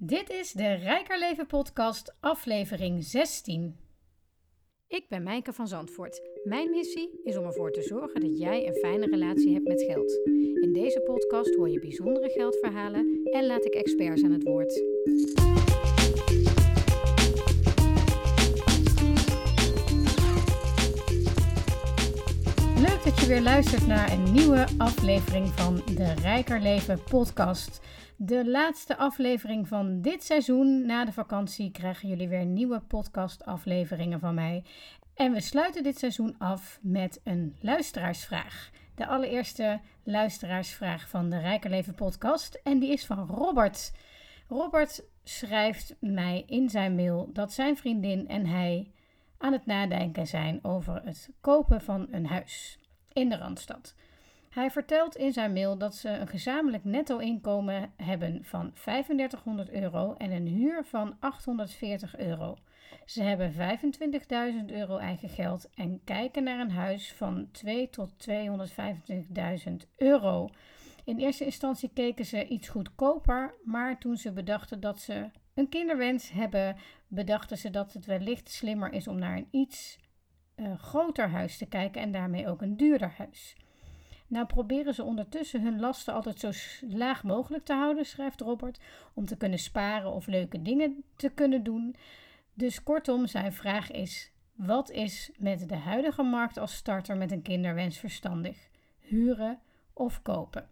Dit is de Rijker Leven podcast, aflevering 16. Ik ben Mijke van Zandvoort. Mijn missie is om ervoor te zorgen dat jij een fijne relatie hebt met geld. In deze podcast hoor je bijzondere geldverhalen en laat ik experts aan het woord. Weer luistert naar een nieuwe aflevering van de Rijker Leven podcast. De laatste aflevering van dit seizoen. Na de vakantie krijgen jullie weer nieuwe podcast-afleveringen van mij. En we sluiten dit seizoen af met een luisteraarsvraag. De allereerste luisteraarsvraag van de Rijker Leven podcast. En die is van Robert. Robert schrijft mij in zijn mail dat zijn vriendin en hij aan het nadenken zijn over het kopen van een huis in de Randstad. Hij vertelt in zijn mail dat ze een gezamenlijk netto-inkomen hebben van 3500 euro en een huur van 840 euro. Ze hebben 25.000 euro eigen geld en kijken naar een huis van 2 tot 225.000 euro. In eerste instantie keken ze iets goedkoper, maar toen ze bedachten dat ze een kinderwens hebben, bedachten ze dat het wellicht slimmer is om naar een iets uh, groter huis te kijken en daarmee ook een duurder huis. Nou proberen ze ondertussen hun lasten altijd zo laag mogelijk te houden, schrijft Robert, om te kunnen sparen of leuke dingen te kunnen doen. Dus kortom, zijn vraag is: wat is met de huidige markt als starter met een kinderwens verstandig? Huren of kopen?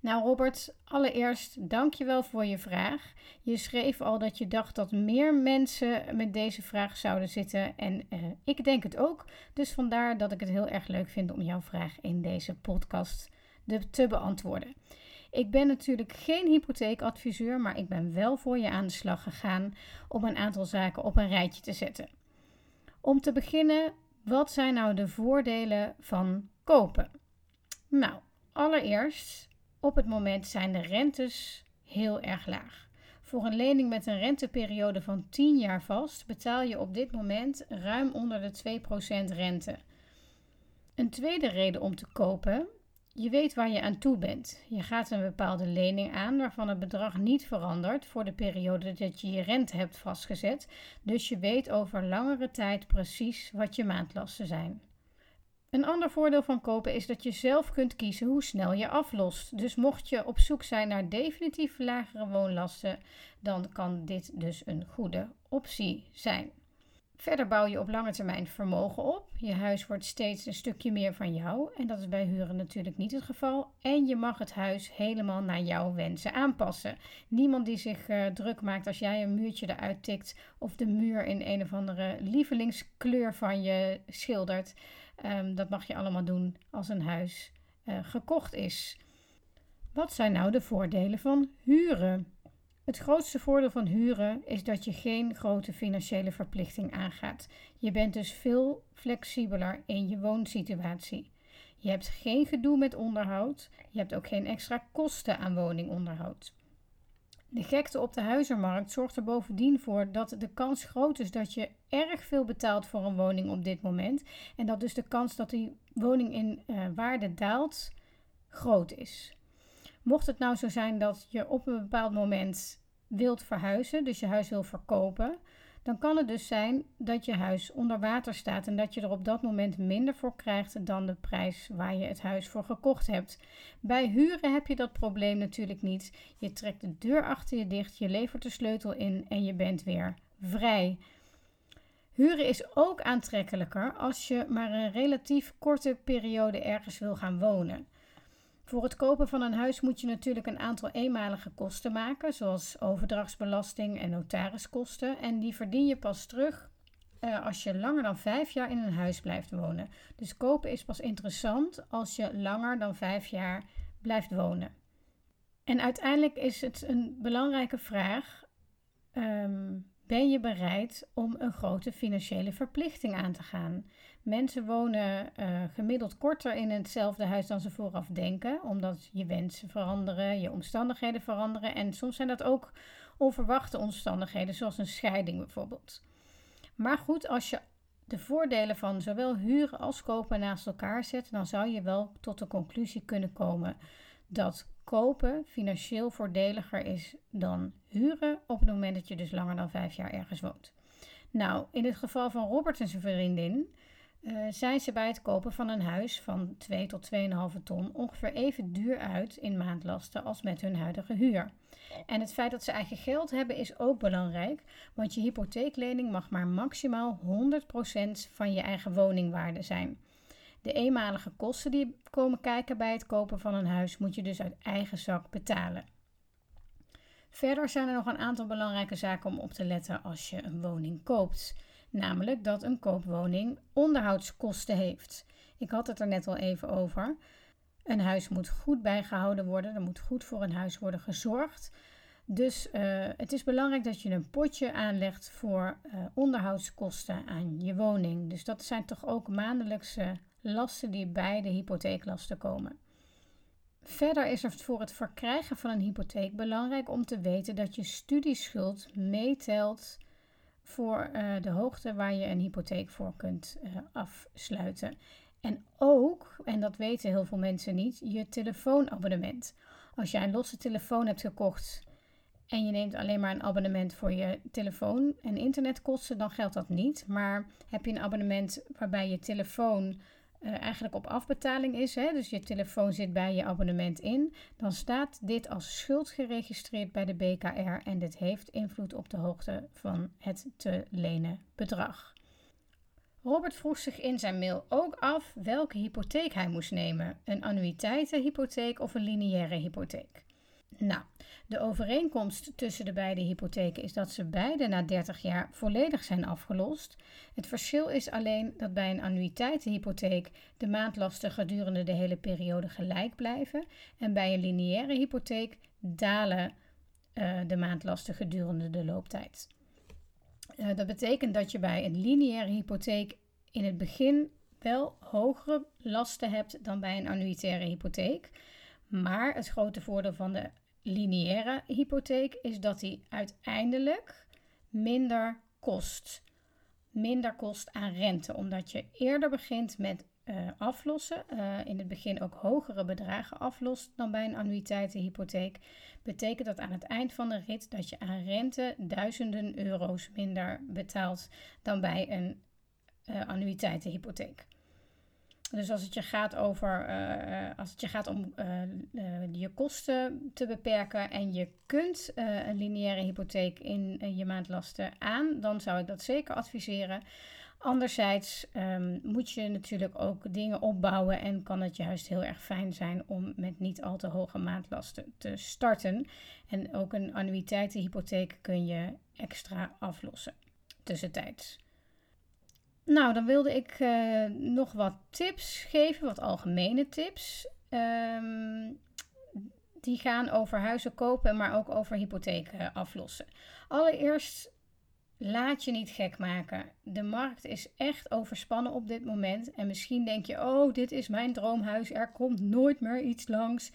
Nou Robert, allereerst dankjewel voor je vraag. Je schreef al dat je dacht dat meer mensen met deze vraag zouden zitten en uh, ik denk het ook. Dus vandaar dat ik het heel erg leuk vind om jouw vraag in deze podcast te beantwoorden. Ik ben natuurlijk geen hypotheekadviseur, maar ik ben wel voor je aan de slag gegaan om een aantal zaken op een rijtje te zetten. Om te beginnen, wat zijn nou de voordelen van kopen? Nou, allereerst op het moment zijn de rentes heel erg laag. Voor een lening met een renteperiode van 10 jaar vast betaal je op dit moment ruim onder de 2% rente. Een tweede reden om te kopen: je weet waar je aan toe bent. Je gaat een bepaalde lening aan waarvan het bedrag niet verandert voor de periode dat je je rente hebt vastgezet. Dus je weet over langere tijd precies wat je maandlasten zijn. Een ander voordeel van kopen is dat je zelf kunt kiezen hoe snel je aflost. Dus mocht je op zoek zijn naar definitief lagere woonlasten, dan kan dit dus een goede optie zijn. Verder bouw je op lange termijn vermogen op. Je huis wordt steeds een stukje meer van jou en dat is bij huren natuurlijk niet het geval. En je mag het huis helemaal naar jouw wensen aanpassen. Niemand die zich uh, druk maakt als jij een muurtje eruit tikt of de muur in een of andere lievelingskleur van je schildert. Um, dat mag je allemaal doen als een huis uh, gekocht is. Wat zijn nou de voordelen van huren? Het grootste voordeel van huren is dat je geen grote financiële verplichting aangaat. Je bent dus veel flexibeler in je woonsituatie. Je hebt geen gedoe met onderhoud. Je hebt ook geen extra kosten aan woningonderhoud. De gekte op de huizenmarkt zorgt er bovendien voor dat de kans groot is dat je erg veel betaalt voor een woning op dit moment. En dat dus de kans dat die woning in uh, waarde daalt groot is. Mocht het nou zo zijn dat je op een bepaald moment wilt verhuizen, dus je huis wil verkopen, dan kan het dus zijn dat je huis onder water staat en dat je er op dat moment minder voor krijgt dan de prijs waar je het huis voor gekocht hebt. Bij huren heb je dat probleem natuurlijk niet. Je trekt de deur achter je dicht, je levert de sleutel in en je bent weer vrij. Huren is ook aantrekkelijker als je maar een relatief korte periode ergens wil gaan wonen. Voor het kopen van een huis moet je natuurlijk een aantal eenmalige kosten maken, zoals overdrachtsbelasting en notariskosten. En die verdien je pas terug uh, als je langer dan vijf jaar in een huis blijft wonen. Dus kopen is pas interessant als je langer dan vijf jaar blijft wonen. En uiteindelijk is het een belangrijke vraag: um, ben je bereid om een grote financiële verplichting aan te gaan? Mensen wonen uh, gemiddeld korter in hetzelfde huis dan ze vooraf denken, omdat je wensen veranderen, je omstandigheden veranderen. En soms zijn dat ook onverwachte omstandigheden, zoals een scheiding bijvoorbeeld. Maar goed, als je de voordelen van zowel huren als kopen naast elkaar zet, dan zou je wel tot de conclusie kunnen komen dat kopen financieel voordeliger is dan huren op het moment dat je dus langer dan vijf jaar ergens woont. Nou, in het geval van Robert en zijn vriendin uh, zijn ze bij het kopen van een huis van 2 tot 2,5 ton ongeveer even duur uit in maandlasten als met hun huidige huur. En het feit dat ze eigen geld hebben is ook belangrijk, want je hypotheeklening mag maar maximaal 100% van je eigen woningwaarde zijn. De eenmalige kosten die komen kijken bij het kopen van een huis moet je dus uit eigen zak betalen. Verder zijn er nog een aantal belangrijke zaken om op te letten als je een woning koopt. Namelijk dat een koopwoning onderhoudskosten heeft. Ik had het er net al even over. Een huis moet goed bijgehouden worden. Er moet goed voor een huis worden gezorgd. Dus uh, het is belangrijk dat je een potje aanlegt voor uh, onderhoudskosten aan je woning. Dus dat zijn toch ook maandelijkse lasten die bij de hypotheeklasten komen. Verder is er voor het verkrijgen van een hypotheek belangrijk om te weten dat je studieschuld meetelt voor uh, de hoogte waar je een hypotheek voor kunt uh, afsluiten. En ook, en dat weten heel veel mensen niet, je telefoonabonnement. Als jij een losse telefoon hebt gekocht en je neemt alleen maar een abonnement voor je telefoon en internetkosten, dan geldt dat niet. Maar heb je een abonnement waarbij je telefoon uh, eigenlijk op afbetaling is, hè, dus je telefoon zit bij je abonnement in, dan staat dit als schuld geregistreerd bij de BKR en dit heeft invloed op de hoogte van het te lenen bedrag. Robert vroeg zich in zijn mail ook af welke hypotheek hij moest nemen: een annuïteitenhypotheek of een lineaire hypotheek. Nou, de overeenkomst tussen de beide hypotheken is dat ze beide na 30 jaar volledig zijn afgelost. Het verschil is alleen dat bij een annuïteitenhypotheek de maandlasten gedurende de hele periode gelijk blijven en bij een lineaire hypotheek dalen uh, de maandlasten gedurende de looptijd. Uh, dat betekent dat je bij een lineaire hypotheek in het begin wel hogere lasten hebt dan bij een annuïtaire hypotheek. Maar het grote voordeel van de lineaire hypotheek is dat die uiteindelijk minder kost. Minder kost aan rente, omdat je eerder begint met uh, aflossen. Uh, in het begin ook hogere bedragen aflost dan bij een annuïteitenhypotheek. Betekent dat aan het eind van de rit dat je aan rente duizenden euro's minder betaalt dan bij een uh, annuïteitenhypotheek. Dus als het je gaat over, uh, als het je gaat om uh, je kosten te beperken en je kunt een lineaire hypotheek in je maandlasten aan, dan zou ik dat zeker adviseren. Anderzijds um, moet je natuurlijk ook dingen opbouwen en kan het juist heel erg fijn zijn om met niet al te hoge maandlasten te starten. En ook een annuïteitenhypotheek kun je extra aflossen tussentijds. Nou, dan wilde ik uh, nog wat tips geven, wat algemene tips. Um, die gaan over huizen kopen, maar ook over hypotheken aflossen. Allereerst, laat je niet gek maken. De markt is echt overspannen op dit moment. En misschien denk je, oh, dit is mijn droomhuis, er komt nooit meer iets langs.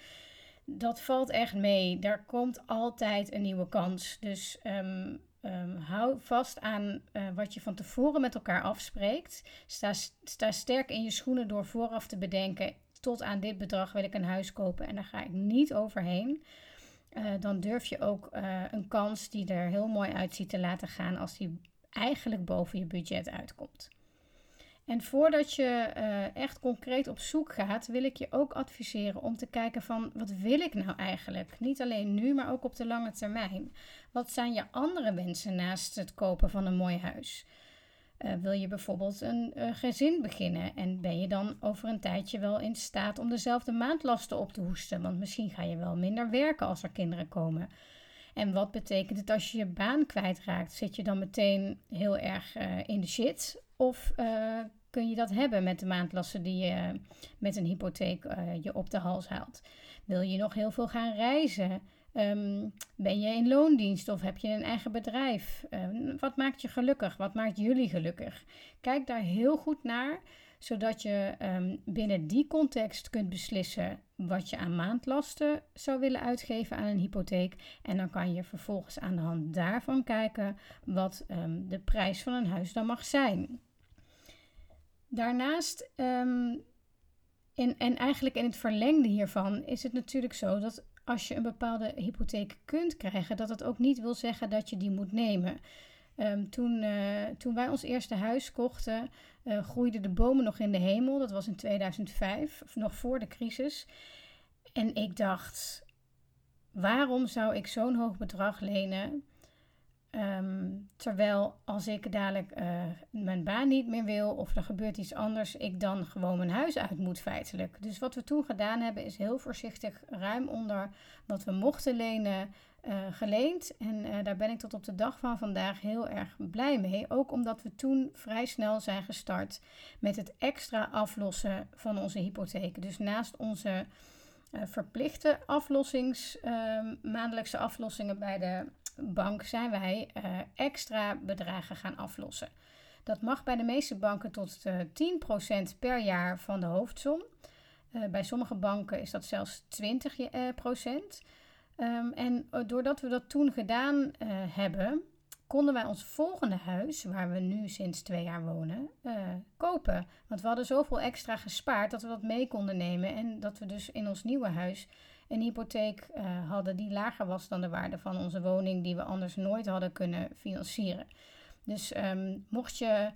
Dat valt echt mee. Er komt altijd een nieuwe kans. Dus um, Um, hou vast aan uh, wat je van tevoren met elkaar afspreekt. Sta, sta sterk in je schoenen door vooraf te bedenken: tot aan dit bedrag wil ik een huis kopen en daar ga ik niet overheen. Uh, dan durf je ook uh, een kans die er heel mooi uitziet te laten gaan als die eigenlijk boven je budget uitkomt. En voordat je uh, echt concreet op zoek gaat, wil ik je ook adviseren om te kijken van wat wil ik nou eigenlijk? Niet alleen nu, maar ook op de lange termijn. Wat zijn je andere wensen naast het kopen van een mooi huis? Uh, wil je bijvoorbeeld een uh, gezin beginnen en ben je dan over een tijdje wel in staat om dezelfde maandlasten op te hoesten? Want misschien ga je wel minder werken als er kinderen komen. En wat betekent het als je je baan kwijtraakt? Zit je dan meteen heel erg in de shit? Of uh, kun je dat hebben met de maandlasten die je met een hypotheek uh, je op de hals haalt? Wil je nog heel veel gaan reizen? Um, ben je in loondienst of heb je een eigen bedrijf? Uh, wat maakt je gelukkig? Wat maakt jullie gelukkig? Kijk daar heel goed naar, zodat je um, binnen die context kunt beslissen wat je aan maandlasten zou willen uitgeven aan een hypotheek. En dan kan je vervolgens aan de hand daarvan kijken wat de prijs van een huis dan mag zijn. Daarnaast, en eigenlijk in het verlengde hiervan, is het natuurlijk zo dat als je een bepaalde hypotheek kunt krijgen, dat het ook niet wil zeggen dat je die moet nemen. Ehm, toen, uh, toen wij ons eerste huis kochten, uh, groeiden de bomen nog in de hemel. Dat was in 2005, of nog voor de crisis. En ik dacht, waarom zou ik zo'n hoog bedrag lenen? Ehm, terwijl als ik dadelijk uh, mijn baan niet meer wil of er gebeurt iets anders, ik dan gewoon mijn huis uit moet feitelijk. Dus wat we toen gedaan hebben is heel voorzichtig ruim onder wat we mochten lenen uh, geleend. En uh, daar ben ik tot op de dag van vandaag heel erg blij mee. Ook omdat we toen vrij snel zijn gestart met het extra aflossen van onze hypotheken. Dus naast onze verplichte aflossings, ehm, maandelijkse aflossingen bij de bank zijn wij uh, extra bedragen gaan aflossen. Dat mag bij de meeste banken tot uh, eh, 10% per jaar van de hoofdsom. Bij sommige banken is dat zelfs 20%. Um, en doordat we dat toen gedaan hebben, konden wij ons volgende huis, waar we nu sinds twee jaar wonen, kopen. Want we hadden zoveel extra gespaard dat we dat mee konden nemen. En dat we dus in ons nieuwe huis een hypotheek uh, hadden die lager was dan de waarde van onze woning, die we anders nooit hadden kunnen financieren. Dus um, mocht, je,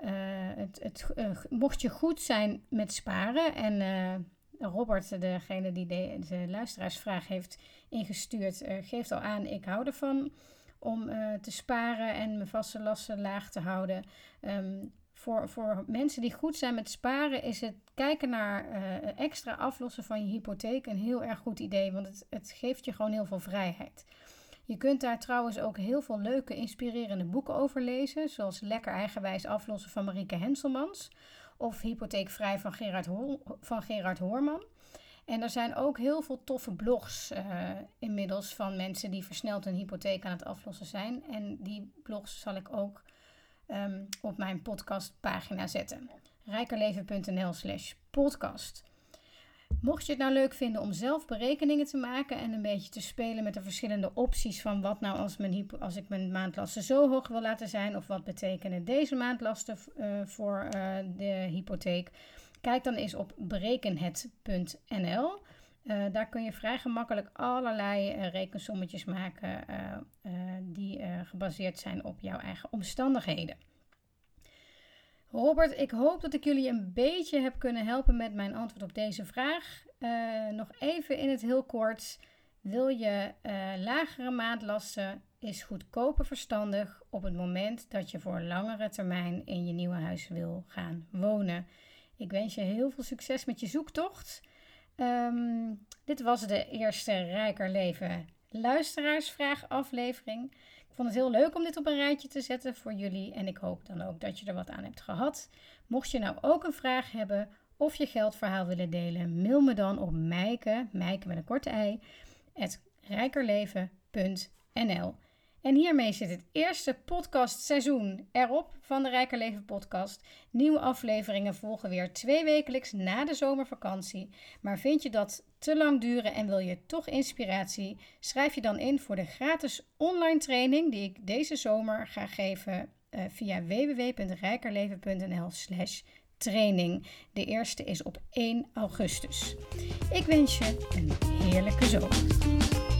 uh, het, het, mocht je goed zijn met sparen en Robert, degene die de, de luisteraarsvraag heeft ingestuurd, geeft al aan, ik hou ervan om te sparen en mijn vaste lasten laag te houden. Um, voor, voor mensen die goed zijn met sparen, is het kijken naar uh, extra aflossen van je hypotheek een heel erg goed idee. Want het, het geeft je gewoon heel veel vrijheid. Je kunt daar trouwens ook heel veel leuke, inspirerende boeken over lezen. Zoals Lekker Eigenwijs Aflossen van Marieke Henselmans. Of Hypotheekvrij van Gerard, van Gerard Hoorman. En er zijn ook heel veel toffe blogs uh, inmiddels van mensen die versneld een hypotheek aan het aflossen zijn. En die blogs zal ik ook um, op mijn podcastpagina zetten. rijkerleven.nl slash podcast. Mocht je het nou leuk vinden om zelf berekeningen te maken en een beetje te spelen met de verschillende opties van wat nou als, mijn als ik mijn maandlasten zo hoog wil laten zijn of wat betekenen deze maandlasten uh, voor uh, de hypotheek, kijk dan eens op berekenhet.nl. Uh, daar kun je vrij gemakkelijk allerlei uh, rekensommetjes maken uh, die gebaseerd zijn op jouw eigen omstandigheden. Robert, ik hoop dat ik jullie een beetje heb kunnen helpen met mijn antwoord op deze vraag. nog even in het heel kort. Wil je lagere maandlasten, is goedkoper verstandig op het moment dat je voor langere termijn in je nieuwe huis wil gaan wonen. Ik wens je heel veel succes met je zoektocht. Um, dit was de eerste Rijker Leven luisteraarsvraag aflevering. Ik vond het heel leuk om dit op een rijtje te zetten voor jullie en ik hoop dan ook dat je er wat aan hebt gehad. Mocht je nou ook een vraag hebben of je geldverhaal willen delen, mail me dan op mijke, mijke met een korte ei, rijkerleven.nl. En hiermee zit het eerste podcastseizoen erop van de Rijker Leven podcast. Nieuwe afleveringen volgen weer twee wekelijks na de zomervakantie. Maar vind je dat te lang duren en wil je toch inspiratie? Schrijf je dan in voor de gratis online training die ik deze zomer ga geven uh, via www.rijkerleven.nl slash training. De eerste is op 1 augustus. Ik wens je een heerlijke zomer.